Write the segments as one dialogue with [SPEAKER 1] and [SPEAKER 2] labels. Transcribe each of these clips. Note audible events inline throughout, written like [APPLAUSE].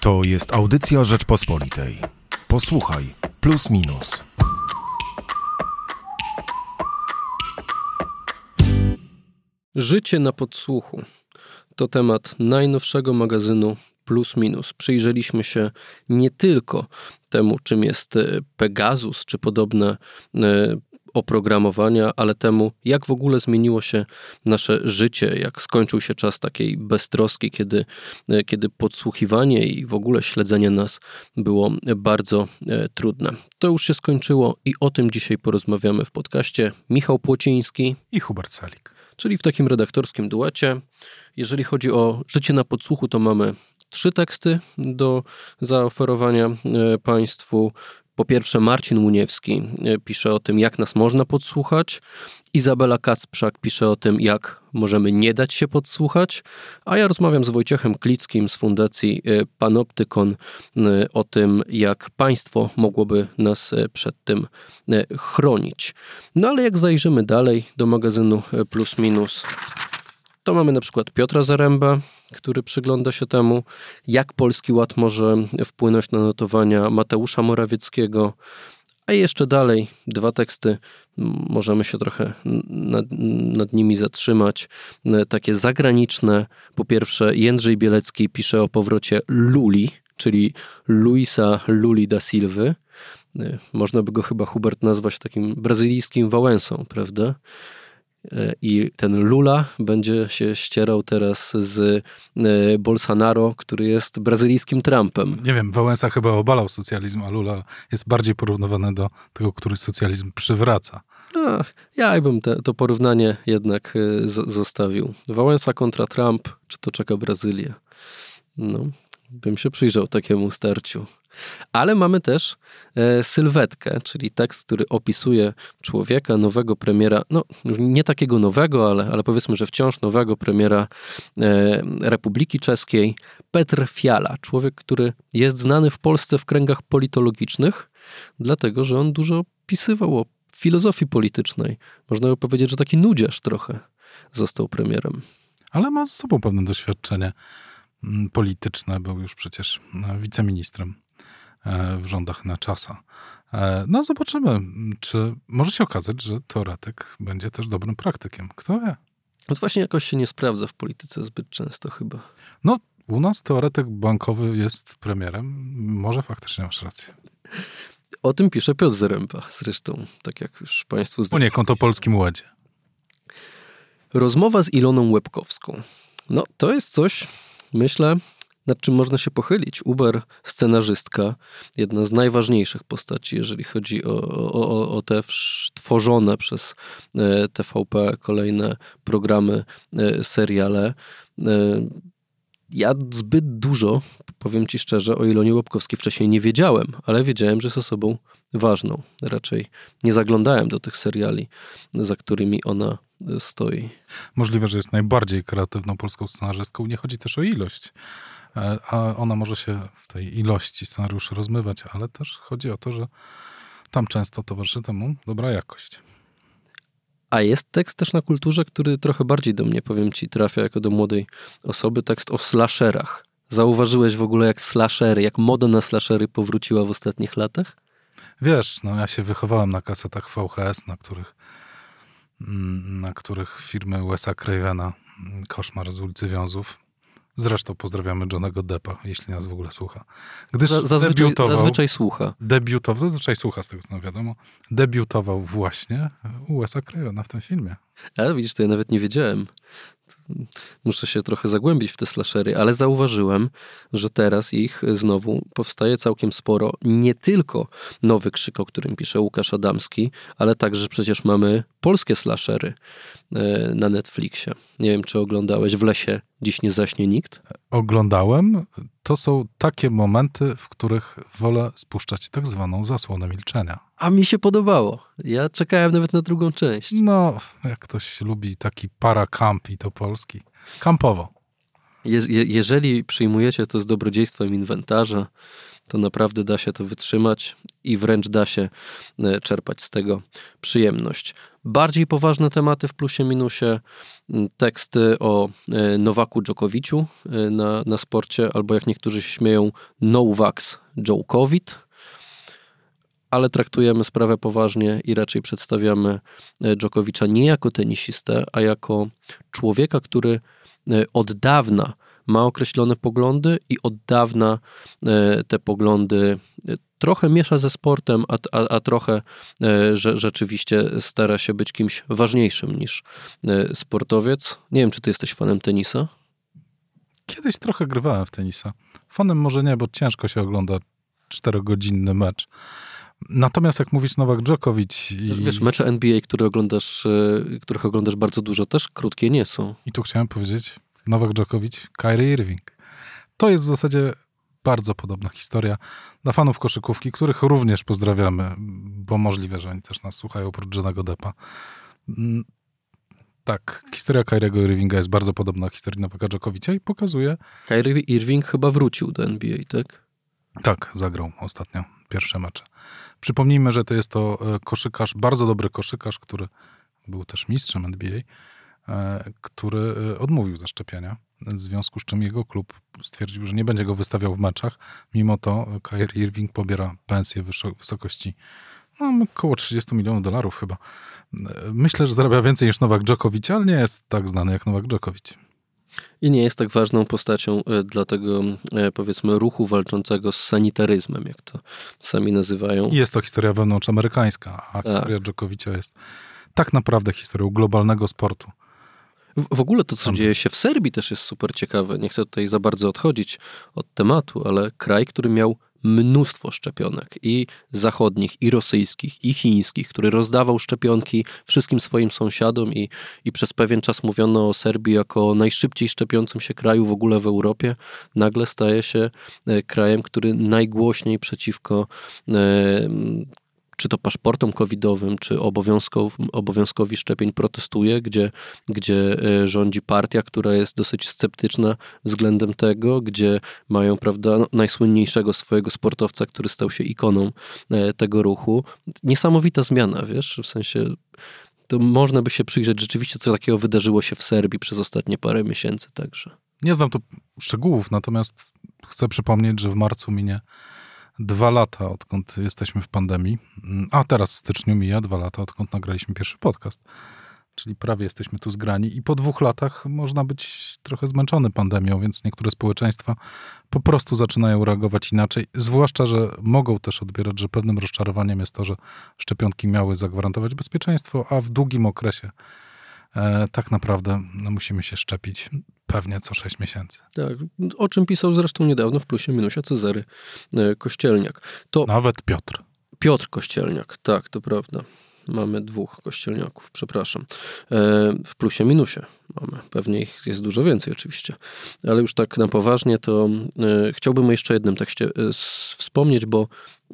[SPEAKER 1] To jest audycja Rzeczpospolitej. Posłuchaj, plus minus.
[SPEAKER 2] Życie na podsłuchu to temat najnowszego magazynu Plus Minus. Przyjrzeliśmy się nie tylko temu, czym jest e, Pegasus czy podobne e, oprogramowania, ale temu, jak w ogóle zmieniło się nasze życie, jak skończył się czas takiej beztroski, kiedy, e, kiedy podsłuchiwanie i w ogóle śledzenie nas było bardzo trudne. To już się skończyło i o tym dzisiaj porozmawiamy w podcaście. Michał Płociński
[SPEAKER 3] i Hubert Salik.
[SPEAKER 2] Czyli w takim redaktorskim duecie. Jeżeli chodzi o życie na podsłuchu, to mamy trzy teksty do zaoferowania e, Państwu. Po pierwsze, Marcin Muniewski e, pisze o tym, jak nas można podsłuchać. Izabela Kacprzak pisze o tym, jak możemy nie dać się podsłuchać. A ja rozmawiam z Wojciechem Klickim z Fundacji e, Panoptykon o tym, jak państwo mogłoby nas przed tym chronić. No ale jak zajrzymy dalej do magazynu Plus Minus, to mamy na przykład Piotra Zaręba, który przygląda się temu, jak Polski Ład może wpłynąć na notowania Mateusza Morawieckiego. A jeszcze dalej, dwa teksty, możemy się trochę nad, nad, nimi zatrzymać. Takie zagraniczne. Po pierwsze, Jędrzej Bielecki pisze o powrocie Luli, czyli Luisa Luli da Silva. Można by go chyba Hubert nazwać takim brazylijskim Wałęsą, prawda? E, I ten Lula będzie się ścierał teraz z e, Bolsonaro, który jest brazylijskim Trumpem.
[SPEAKER 3] Nie wiem, Wałęsa chyba obalał socjalizm, a Lula jest bardziej porównywany do tego, który socjalizm przywraca.
[SPEAKER 2] A, ja bym te, to porównanie jednak e, z, zostawił. Wałęsa kontra Trump, czy to czeka Brazylia? No, bym się przyjrzał takiemu starciu. Ale mamy też e, sylwetkę, czyli tekst, który opisuje człowieka, nowego premiera, no nie takiego nowego, ale, ale powiedzmy, że wciąż nowego premiera e, Republiki Czeskiej, Petr Fiala. Człowiek, który jest znany w Polsce w kręgach politologicznych, dlatego że on dużo pisywał o filozofii politycznej. Można by powiedzieć, że taki nudziarz trochę został premierem.
[SPEAKER 3] Ale ma z sobą pewne doświadczenie mm, polityczne, był już przecież e, wiceministrem w rządach na czasa. E, no zobaczymy, czy może się okazać, że teoretyk będzie też dobrym praktykiem. Kto wie?
[SPEAKER 2] No to właśnie jakoś się nie sprawdza w polityce zbyt często chyba.
[SPEAKER 3] No, u nas teoretyk bankowy jest premierem. Może faktycznie masz rację.
[SPEAKER 2] O tym pisze Piotr Zaręba zresztą, tak jak już Państwu.
[SPEAKER 3] Poniekąd o Polskim Ładzie.
[SPEAKER 2] Rozmowa z Iloną Łebkowską. No, to jest coś, myślę, nad czym można się pochylić. Uber, scenarzystka, jedna z najważniejszych postaci, jeżeli chodzi o, o, o te tworzone przez e, TVP kolejne programy, e, seriale. E, ja zbyt dużo, powiem ci szczerze, o Ilonie Łopkowskiej wcześniej nie wiedziałem, ale wiedziałem, że jest osobą ważną. Raczej nie zaglądałem do tych seriali, za którymi ona stoi.
[SPEAKER 3] Możliwe, że jest najbardziej kreatywną polską scenarzystką. Nie chodzi też o ilość. E, a ona może się w tej ilości scenariuszy rozmywać, ale też chodzi o to, że tam często towarzyszy temu dobra jakość.
[SPEAKER 2] A jest tekst też na kulturze, który trochę bardziej do mnie, powiem ci, trafia jako do młodej osoby, tekst o slasherach. Zauważyłeś w ogóle, jak slashery, jak moda na slashery powróciła w ostatnich latach?
[SPEAKER 3] Wiesz, no ja się wychowałem na kasetach VHS, na których, mm, na których firmy Wesa Cravena, mm, Koszmar z ulicy Wiązów, Zresztą pozdrawiamy Johnego Deppa, jeśli nas w ogóle słucha.
[SPEAKER 2] Gdyż zazwyczaj, zazwyczaj słucha.
[SPEAKER 3] Debiutował, zazwyczaj słucha z tego, co nam wiadomo. Debiutował właśnie u Wes'a Crayona w tym filmie.
[SPEAKER 2] Ale widzisz, to ja nawet nie wiedziałem. Muszę się trochę zagłębić w te slashery, ale zauważyłem, że teraz ich znowu powstaje całkiem sporo. Nie tylko nowy krzyk, o którym pisze Łukasz Adamski, ale także przecież mamy polskie slashery e, na Netflixie. Nie wiem, czy oglądałeś W lesie dziś nie zaśnie nikt?
[SPEAKER 3] Oglądałem. To są takie momenty, w których wolę spuszczać tak zwaną zasłonę milczenia.
[SPEAKER 2] A mi się podobało. Ja czekałem nawet na drugą część.
[SPEAKER 3] No, jak ktoś lubi taki para camp i to polski. Kampowo.
[SPEAKER 2] Je, jeżeli przyjmujecie to z dobrodziejstwem inwentarza, to naprawdę da się to wytrzymać i wręcz da się e, czerpać z tego przyjemność. bardziej poważne tematy w plusie minusie, teksty o e, Nowaku Dżokowiciu e, na, na sporcie, albo jak niektórzy się śmieją, Novax Djokovic, ale traktujemy sprawę poważnie i raczej przedstawiamy Dżokowicza nie jako tenisistę, a jako człowieka, który od dawna ma określone poglądy i od dawna te poglądy trochę miesza ze sportem, a, a, a trochę e, że, rzeczywiście stara się być kimś ważniejszym niż e, sportowiec. Nie wiem, czy ty jesteś fanem tenisa?
[SPEAKER 3] Kiedyś trochę grywałem w tenisa. Fanem może nie, bo ciężko się ogląda czterogodzinny mecz. Natomiast jak mówisz Nowak Djokovic i...
[SPEAKER 2] Wiesz, mecze NBA, które oglądasz, e, których oglądasz bardzo dużo, też krótkie nie są.
[SPEAKER 3] I tu chciałem powiedzieć, Nowak Djokovic, Kyrie Irving. To jest w zasadzie bardzo podobna historia dla fanów koszykówki, których również pozdrawiamy, bo możliwe, że oni też nas słuchają oprócz Johnego Deppa. Mm, tak, historia Kyriego Irvinga jest bardzo podobna historii Nowaka Dżokowicza i pokazuje...
[SPEAKER 2] Kyrie Irving chyba wrócił do NBA, tak?
[SPEAKER 3] Tak, zagrał ostatnio pierwsze mecze. Przypomnijmy, że to jest to e, koszykarz, bardzo dobry koszykarz, który był też mistrzem NBA, który e, odmówił zaszczepienia w związku z czym jego klub stwierdził, że nie będzie go wystawiał w meczach. Mimo to Kyrie Irving pobiera pensję w wysokości no, około 30 milionów dolarów chyba. Myślę, że zarabia więcej niż Nowak Djokovic, ale nie jest tak znany jak Nowak Djokovic.
[SPEAKER 2] I nie jest tak ważną postacią e, dla tego, e, powiedzmy, ruchu walczącego z sanitaryzmem, jak to sami nazywają.
[SPEAKER 3] I jest to historia wewnątrzamerykańska, a historia tak. Dżokowicza jest tak naprawdę historią globalnego sportu.
[SPEAKER 2] W ogóle to, co dzieje się w Serbii, też jest super ciekawe. Nie chcę tutaj za bardzo odchodzić od tematu, ale kraj, który miał mnóstwo szczepionek i zachodnich, i rosyjskich, i chińskich, który rozdawał szczepionki wszystkim swoim sąsiadom i, i przez pewien czas mówiono o Serbii jako najszybciej szczepiącym się kraju w ogóle w Europie, nagle staje się e, krajem, który najgłośniej przeciwko e, czy to paszportom covidowym, czy obowiązkowi szczepień protestuje, gdzie, gdzie e, rządzi partia, która jest dosyć sceptyczna względem tego, gdzie mają, prawda, no, najsłynniejszego swojego sportowca, który stał się ikoną e, tego ruchu. Niesamowita zmiana, wiesz, w sensie to można by się przyjrzeć rzeczywiście, co takiego wydarzyło się w Serbii przez ostatnie parę miesięcy także.
[SPEAKER 3] Nie znam to szczegółów, natomiast chcę przypomnieć, że w marcu minie dwa lata, odkąd jesteśmy w pandemii, a teraz w styczniu mija dwa lata, odkąd nagraliśmy pierwszy podcast. Czyli prawie jesteśmy tu zgrani i po dwóch latach można być trochę zmęczony pandemią, więc niektóre społeczeństwa po prostu zaczynają reagować inaczej. Zwłaszcza, że mogą też odbierać, że pewnym rozczarowaniem jest to, że szczepionki miały zagwarantować bezpieczeństwo, a w długim okresie e, tak naprawdę no, musimy się szczepić pewnie co 6 miesięcy.
[SPEAKER 2] Tak, o czym pisał zresztą niedawno w Plusie Minusie Cezary e, Kościelniak. To
[SPEAKER 3] Nawet Piotr.
[SPEAKER 2] Piotr Kościelniak, tak, to prawda. Mamy dwóch kościelniaków, przepraszam. E, w plusie minusie mamy. Pewnie ich jest dużo więcej oczywiście. Ale już tak na poważnie to e, chciałbym o jeszcze jednym tekście wspomnieć, bo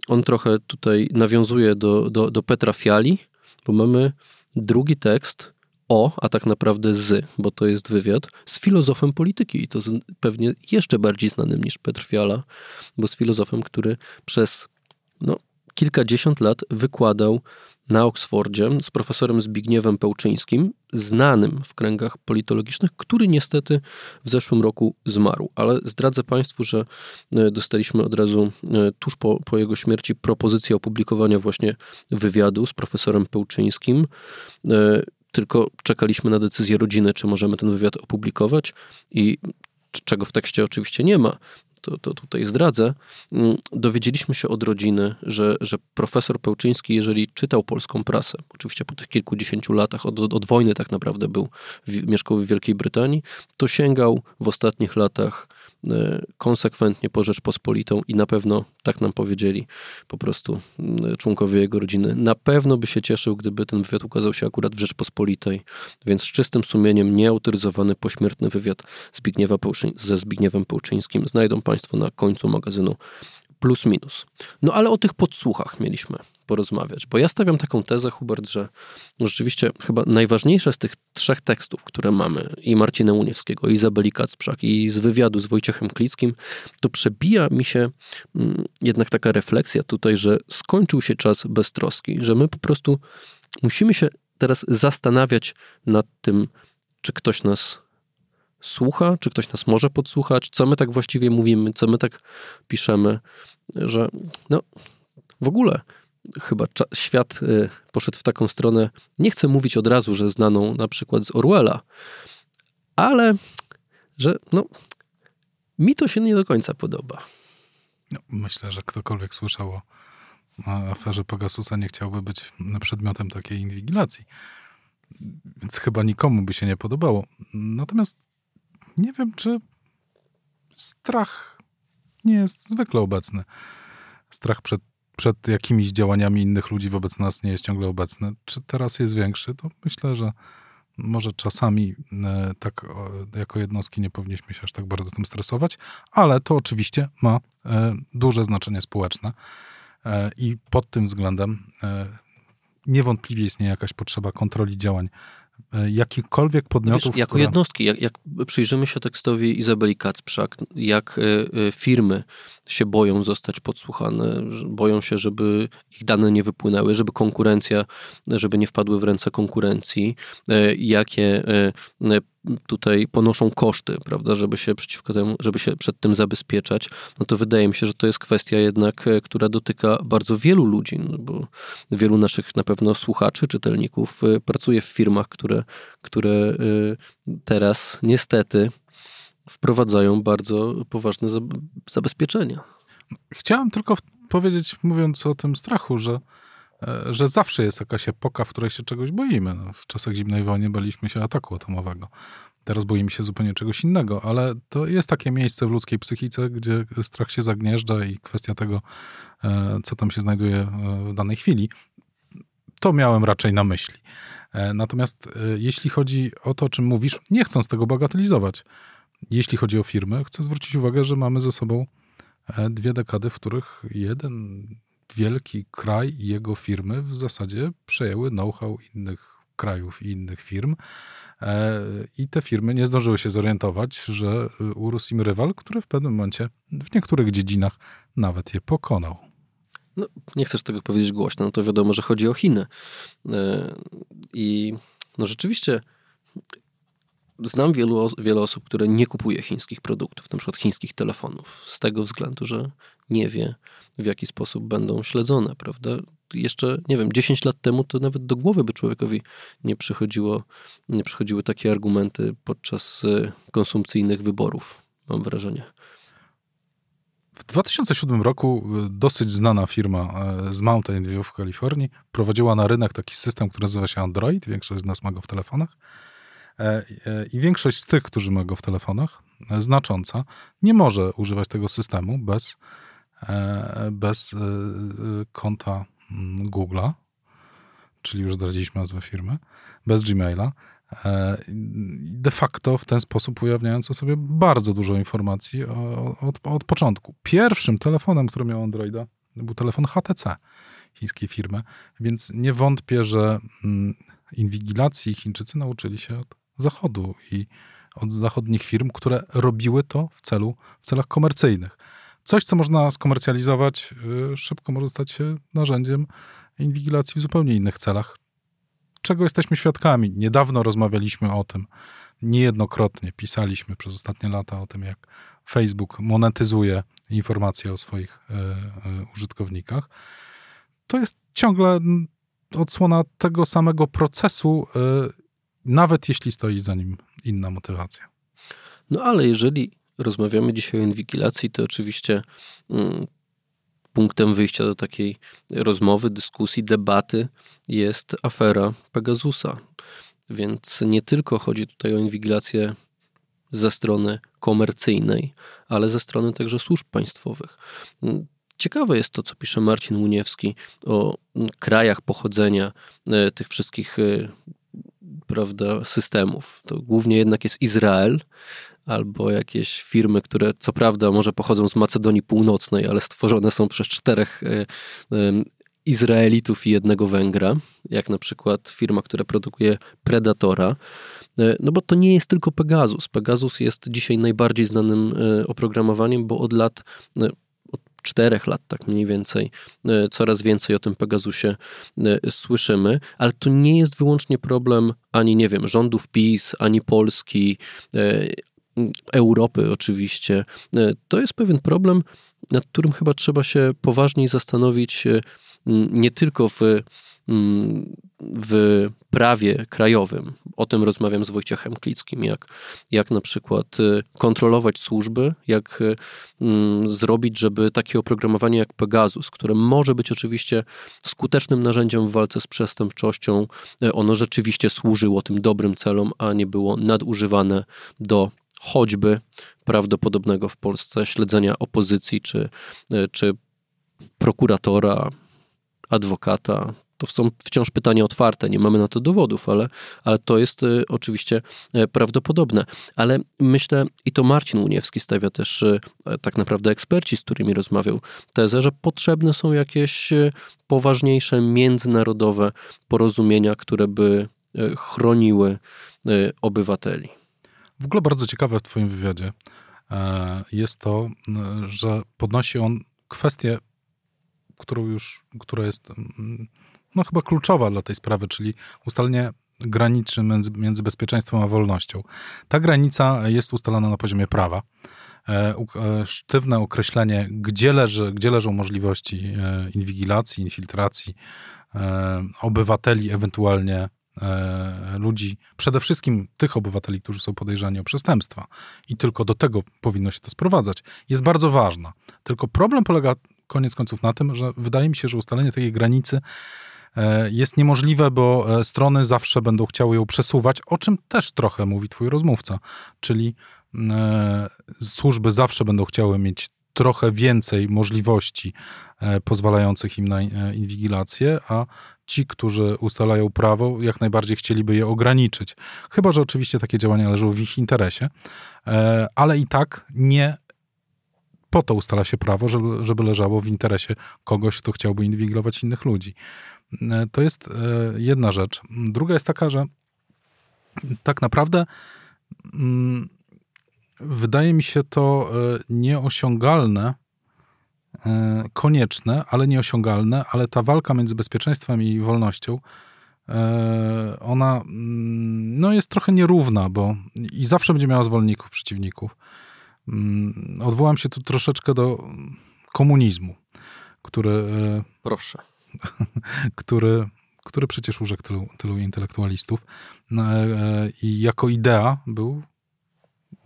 [SPEAKER 2] on trochę tutaj nawiązuje do, do, do Petra Fiali, bo mamy drugi tekst, o, a tak naprawdę z, bo to jest wywiad, z filozofem polityki i to z, pewnie jeszcze bardziej znanym niż Petr Fiala, bo z filozofem, który przez no, kilkadziesiąt lat wykładał na Oksfordzie z profesorem Zbigniewem Pełczyńskim, znanym w kręgach politologicznych, który niestety w zeszłym roku zmarł. Ale zdradzę Państwu, że e, dostaliśmy od razu e, tuż po, po jego śmierci propozycję opublikowania właśnie wywiadu z profesorem Pełczyńskim. Tylko czekaliśmy na decyzję rodziny, czy możemy ten wywiad opublikować i czego w tekście oczywiście nie ma, to, to tutaj zdradzę, mm, dowiedzieliśmy się od rodziny, że, że profesor Pełczyński, jeżeli czytał polską prasę, oczywiście po tych kilkudziesięciu latach, od, od wojny tak naprawdę był, mieszkał w Wielkiej Brytanii, to sięgał w ostatnich latach konsekwentnie po Rzeczpospolitą i na pewno, tak nam powiedzieli po prostu e, członkowie jego rodziny, na pewno by się cieszył, gdyby ten wywiad ukazał się akurat w Rzeczpospolitej, więc z czystym sumieniem nieautoryzowany pośmiertny wywiad Zbigniewa ze Zbigniewem Połczyńskim znajdą Państwo na końcu magazynu plus minus. No ale o tych podsłuchach mieliśmy porozmawiać, bo ja stawiam taką tezę, Hubert, że rzeczywiście chyba najważniejsze z tych trzech tekstów, które mamy, i Marcina Uniewskiego, i Izabeli Kacprzak, i z wywiadu z Wojciechem Klickim, to przebija mi się mm, jednak taka refleksja tutaj, że skończył się czas beztroski, że my po prostu musimy się teraz zastanawiać nad tym, czy ktoś nas słucha, czy ktoś nas może podsłuchać, co my tak właściwie mówimy, co my tak piszemy, że no w ogóle chyba świat y, poszedł w taką stronę, nie chcę mówić od razu, że znaną na przykład z Orwella, ale że no, mi to się nie do końca podoba.
[SPEAKER 3] No, myślę, że ktokolwiek słyszał o aferze Pegasusa nie chciałby być przedmiotem takiej inwigilacji. Więc chyba nikomu by się nie podobało. Natomiast nie wiem, czy strach nie jest zwykle obecny. Strach przed, przed jakimiś działaniami innych ludzi wobec nas nie jest ciągle obecny. Czy teraz jest większy? To myślę, że może czasami e, tak jako jednostki nie powinniśmy się aż tak bardzo tym stresować, ale to oczywiście ma e, duże znaczenie społeczne e, i pod tym względem niewątpliwie istnieje jakaś potrzeba kontroli działań jakichkolwiek podmiotów.
[SPEAKER 2] Wiesz, jako które... jednostki, jak, jak, przyjrzymy się tekstowi Izabeli Kacprzak, jak y, firmy się boją zostać podsłuchane, boją się, żeby ich dane nie wypłynęły, żeby konkurencja, żeby nie wpadły w ręce konkurencji, jakie tutaj ponoszą koszty, prawda, żeby się przeciwko temu, żeby się przed tym zabezpieczać, no to wydaje mi się, że to jest kwestia jednak, e, która dotyka bardzo wielu ludzi, no bo wielu naszych na pewno słuchaczy, czytelników e, pracuje w firmach, które, które e, teraz niestety wprowadzają bardzo poważne zabezpieczenia.
[SPEAKER 3] Chciałem tylko powiedzieć, mówiąc o tym strachu, że że zawsze jest jakaś epoka, w której się czegoś boimy. No, w czasach zimnej wojny baliśmy się ataku atomowego. Teraz boimy się zupełnie czegoś innego, ale to jest takie miejsce w ludzkiej psychice, gdzie strach się zagnieżdża i kwestia tego, e, co tam się znajduje e, w danej chwili, to miałem raczej na myśli. E, natomiast jeśli chodzi o to, o czym mówisz, nie chcąc tego bagatelizować, jeśli chodzi o firmy, chcę zwrócić uwagę, że mamy ze sobą dwie dekady, w których jeden wielki kraj i jego firmy w zasadzie przejęły know-how innych krajów i innych firm. E, I te firmy nie zdążyły się zorientować, że urósł im rywal, który w pewnym momencie w niektórych dziedzinach nawet je pokonał.
[SPEAKER 2] No, nie chcesz tego powiedzieć głośno, no to wiadomo, że chodzi o Chiny. E, I no rzeczywiście znam wielu, wiele osób, które nie kupuje chińskich produktów, na przykład chińskich telefonów, z tego względu, że nie wie, w jaki sposób będą śledzone, prawda? Jeszcze, nie wiem, 10 lat temu to nawet do głowy by człowiekowi nie przychodziło, nie przychodziły takie argumenty podczas y, konsumpcyjnych wyborów, mam wrażenie.
[SPEAKER 3] W 2007 roku y, dosyć znana firma y, z Mountain View w Kalifornii prowadziła na rynek taki system, który nazywa się Android. Większość z nas ma go w telefonach. E, e, I większość z tych, którzy ma go w telefonach, e, znacząca, nie może używać tego systemu bez, bez konta mm, Google'a, czyli już zdradziliśmy nazwę firmy, bez Gmaila. De facto w ten sposób ujawniając o sobie bardzo dużo informacji od, od początku. Pierwszym telefonem, który miał Androida, był telefon HTC chińskiej firmy, więc nie wątpię, że mm, inwigilacji Chińczycy nauczyli się od Zachodu i od zachodnich firm, które robiły to w celu, w celach komercyjnych. Coś, co można skomercjalizować, y, szybko może stać się narzędziem inwigilacji w zupełnie innych celach. Czego jesteśmy świadkami? Niedawno rozmawialiśmy o tym, niejednokrotnie pisaliśmy przez ostatnie lata o tym, jak Facebook monetyzuje informacje o swoich y, y, użytkownikach. To jest ciągle odsłona tego samego procesu nawet jeśli stoi za nim inna motywacja.
[SPEAKER 2] No ale jeżeli rozmawiamy dzisiaj o inwigilacji, to oczywiście mm, punktem wyjścia do takiej rozmowy, dyskusji, debaty jest afera Pegasusa. Więc nie tylko chodzi tutaj o inwigilację ze strony komercyjnej, ale ze strony także służb państwowych. Mm, ciekawe jest to, co pisze Marcin Muniewski o mm, krajach pochodzenia e, tych wszystkich e, prawda, systemów. To głównie jednak jest Izrael albo jakieś firmy, które co prawda może pochodzą z Macedonii Północnej, ale stworzone są przez czterech e, Izraelitów i jednego Węgra, jak na przykład firma, która produkuje Predatora. E, no bo to nie jest tylko Pegasus. Pegasus jest dzisiaj najbardziej znanym e, oprogramowaniem, bo od lat czterech lat, tak mniej więcej, coraz więcej o tym Pegasusie słyszymy, ale to nie jest wyłącznie problem ani, nie wiem, rządów PiS, ani Polski, Europy oczywiście. To jest pewien problem, nad którym chyba trzeba się poważniej zastanowić nie tylko w w prawie krajowym. O tym rozmawiam z Wojciechem Klickim, jak, jak na przykład y, kontrolować służby, jak y, mm, zrobić, żeby takie oprogramowanie jak Pegasus, które może być oczywiście skutecznym narzędziem w walce z przestępczością, y, ono rzeczywiście służyło tym dobrym celom, a nie było nadużywane do choćby prawdopodobnego w Polsce śledzenia opozycji czy, czy prokuratora, adwokata, to są wciąż pytania otwarte, nie mamy na to dowodów, ale, ale to jest y, oczywiście y, prawdopodobne. Ale myślę, i to Marcin Uniewski stawia też y, tak naprawdę eksperci, z którymi rozmawiał, tezę, że potrzebne są jakieś poważniejsze międzynarodowe porozumienia, które by chroniły obywateli.
[SPEAKER 3] W ogóle bardzo ciekawe w Twoim wywiadzie e, jest to, że podnosi on kwestię, którą już, która jest no chyba kluczowa dla tej sprawy, czyli ustalenie graniczy między, między bezpieczeństwem a wolnością. Ta granica jest ustalona na poziomie prawa. E, e, sztywne określenie, gdzie, leży, gdzie leżą możliwości e, inwigilacji, infiltracji obywateli, ewentualnie ludzi, przede wszystkim tych obywateli, którzy są podejrzani o przestępstwa i tylko do tego powinno się to sprowadzać, jest bardzo ważna. Tylko problem polega koniec końców na tym, że wydaje mi się, że ustalenie takiej granicy jest niemożliwe, bo e, strony zawsze będą chciały ją przesuwać, o czym też trochę mówi twój rozmówca, czyli e, służby zawsze będą chciały mieć trochę więcej możliwości pozwalających im na inwigilację, a ci, którzy ustalają prawo, jak najbardziej chcieliby je ograniczyć. Chyba, że oczywiście takie działania leżą w ich interesie, ale i tak nie po to ustala się prawo, żeby, żeby leżało w interesie kogoś, kto chciałby inwigilować innych ludzi. E, to jest e, jedna rzecz. Druga jest taka, że tak naprawdę mm, wydaje mi się to e, nieosiągalne, konieczne, ale nieosiągalne, ale ta walka między bezpieczeństwem i wolnością, ona mm, no, jest trochę nierówna, bo i zawsze będzie miała zwolenników, przeciwników. Mm, odwołam się tu troszeczkę do komunizmu, który.
[SPEAKER 2] Proszę. [LAUGHS]
[SPEAKER 3] który, który przecież urzekł tylu, tylu intelektualistów no, e, i jako idea był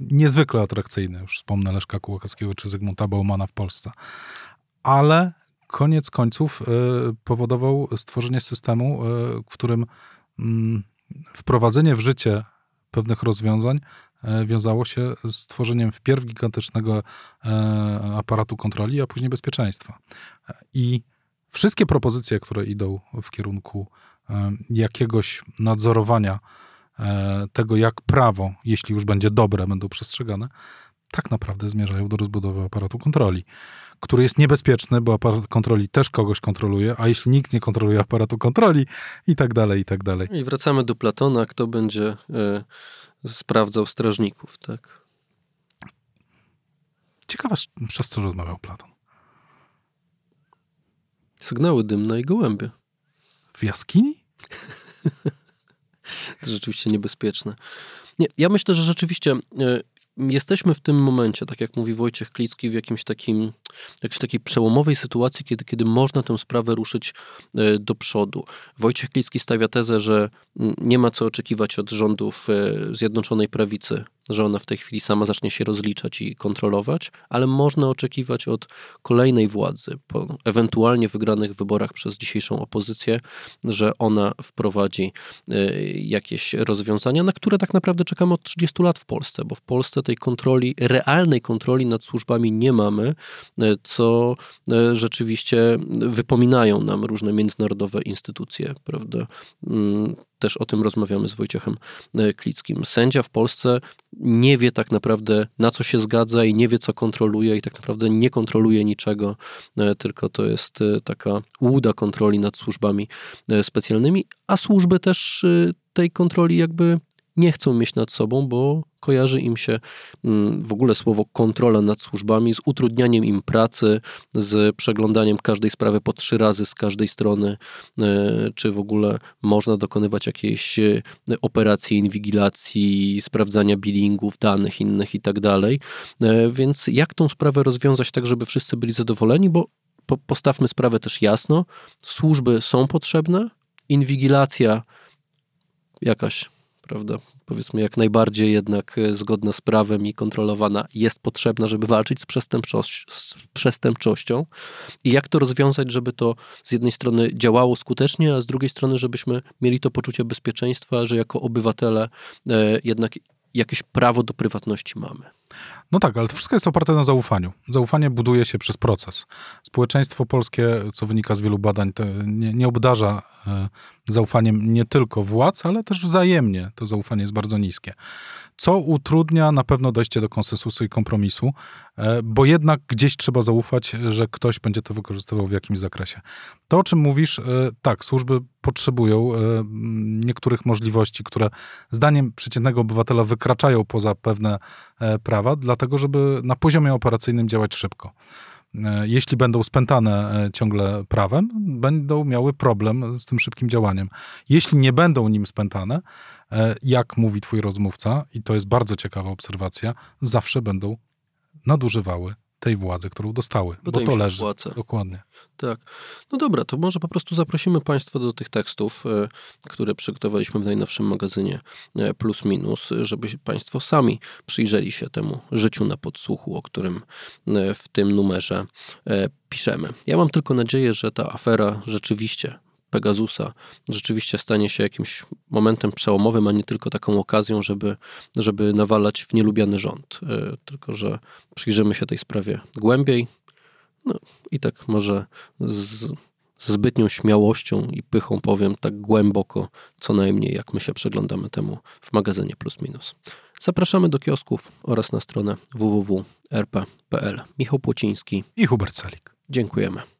[SPEAKER 3] niezwykle atrakcyjny. Już wspomnę Leszka Kułakowskiego czy Zygmunta Baumana w Polsce. Ale koniec końców e, powodował stworzenie systemu, e, w którym mm, wprowadzenie w życie pewnych rozwiązań wiązało się z tworzeniem wpierw gigantycznego aparatu kontroli, a później bezpieczeństwa. I wszystkie propozycje, które idą w kierunku e, jakiegoś nadzorowania e, tego, jak prawo, jeśli już będzie dobre, będą przestrzegane, tak naprawdę zmierzają do rozbudowy aparatu kontroli, który jest niebezpieczny, bo aparat kontroli też kogoś kontroluje, a jeśli nikt nie kontroluje aparatu kontroli i tak dalej, i tak dalej.
[SPEAKER 2] I wracamy do Platona, kto będzie y, sprawdzał strażników, tak?
[SPEAKER 3] Ciekawe, przez co rozmawiał Platon.
[SPEAKER 2] Sygnały dymne i gołębie.
[SPEAKER 3] W jaskini? [LAUGHS]
[SPEAKER 2] to rzeczywiście niebezpieczne. Nie, ja myślę, że rzeczywiście e, jesteśmy w tym momencie, tak jak mówi Wojciech Klicki, w jakimś takim, jakiejś takiej przełomowej sytuacji, kiedy, kiedy można tę sprawę ruszyć e, do przodu. Wojciech Klicki stawia tezę, że nie ma co oczekiwać od rządów e, Zjednoczonej Prawicy że ona w tej chwili sama zacznie się rozliczać i kontrolować, ale można oczekiwać od kolejnej władzy, po ewentualnie wygranych wyborach przez dzisiejszą opozycję, że ona wprowadzi y, jakieś rozwiązania, na które tak naprawdę czekamy od 30 lat w Polsce, bo w Polsce tej kontroli, realnej kontroli nad służbami nie mamy, y, co y, rzeczywiście wypominają nam różne międzynarodowe instytucje, prawda? Też o tym rozmawiamy z Wojciechem e, Klickim. Sędzia w Polsce nie wie tak naprawdę na co się zgadza i nie wie co kontroluje i tak naprawdę nie kontroluje niczego, e, tylko to jest e, taka łuda kontroli nad służbami specjalnymi, a służby też tej kontroli jakby nie chcą mieć nad sobą, bo kojarzy im się mm, w ogóle słowo kontrola nad służbami z utrudnianiem im pracy, z przeglądaniem każdej sprawy po trzy razy z każdej strony, e, czy w ogóle można dokonywać jakiejś e, operacji inwigilacji, sprawdzania billingów, danych innych i tak dalej. E, więc jak tą sprawę rozwiązać tak, żeby wszyscy byli zadowoleni, bo postawmy sprawę też jasno, służby są potrzebne, inwigilacja jakaś prawda, powiedzmy jak najbardziej jednak e, zgodna z prawem i kontrolowana jest potrzebna, żeby walczyć z, z przestępczością i jak to rozwiązać, żeby to z jednej strony działało skutecznie, a z drugiej strony, żebyśmy mieli to poczucie bezpieczeństwa, że jako obywatele e, jednak jakieś prawo do prywatności mamy.
[SPEAKER 3] No tak, ale to wszystko jest oparte na zaufaniu. Zaufanie buduje się przez proces. Społeczeństwo polskie, co wynika z wielu badań, nie, nie obdarza e, zaufaniem nie tylko władz, ale też wzajemnie. To zaufanie jest bardzo niskie co utrudnia na pewno dojście do konsensusu i kompromisu, e, bo jednak gdzieś trzeba zaufać, że ktoś będzie to wykorzystywał w jakimś zakresie. To, o czym mówisz, e, tak, służby potrzebują niektórych możliwości, które zdaniem przeciętnego obywatela wykraczają poza pewne prawa, dlatego żeby na poziomie operacyjnym działać szybko. E, jeśli będą spętane e, ciągle prawem, będą miały problem z tym szybkim działaniem. Jeśli nie będą nim spętane, e, jak mówi twój rozmówca, i to jest bardzo ciekawa obserwacja, zawsze będą nadużywały tej władzy, którą dostały, bo, bo to leży. Dokładnie.
[SPEAKER 2] Tak. No dobra, to może po prostu zaprosimy Państwa do tych tekstów, e, które przygotowaliśmy w najnowszym magazynie e, Plus Minus, żeby Państwo sami przyjrzeli się temu życiu na podsłuchu, o którym e, w tym numerze piszemy. Ja mam tylko nadzieję, że ta afera rzeczywiście Pegasusa rzeczywiście stanie się jakimś momentem przełomowym, a nie tylko taką okazją, żeby, żeby nawalać w nielubiany rząd. E, tylko, że przyjrzymy się tej sprawie głębiej. No i tak może z, z zbytnią śmiałością i pychą powiem tak głęboko, co najmniej jak my się przeglądamy temu w magazynie Plus Minus. Zapraszamy do kiosków oraz na stronę www.rp.pl. Michał Płociński
[SPEAKER 3] i Hubert Salik.
[SPEAKER 2] Dziękujemy.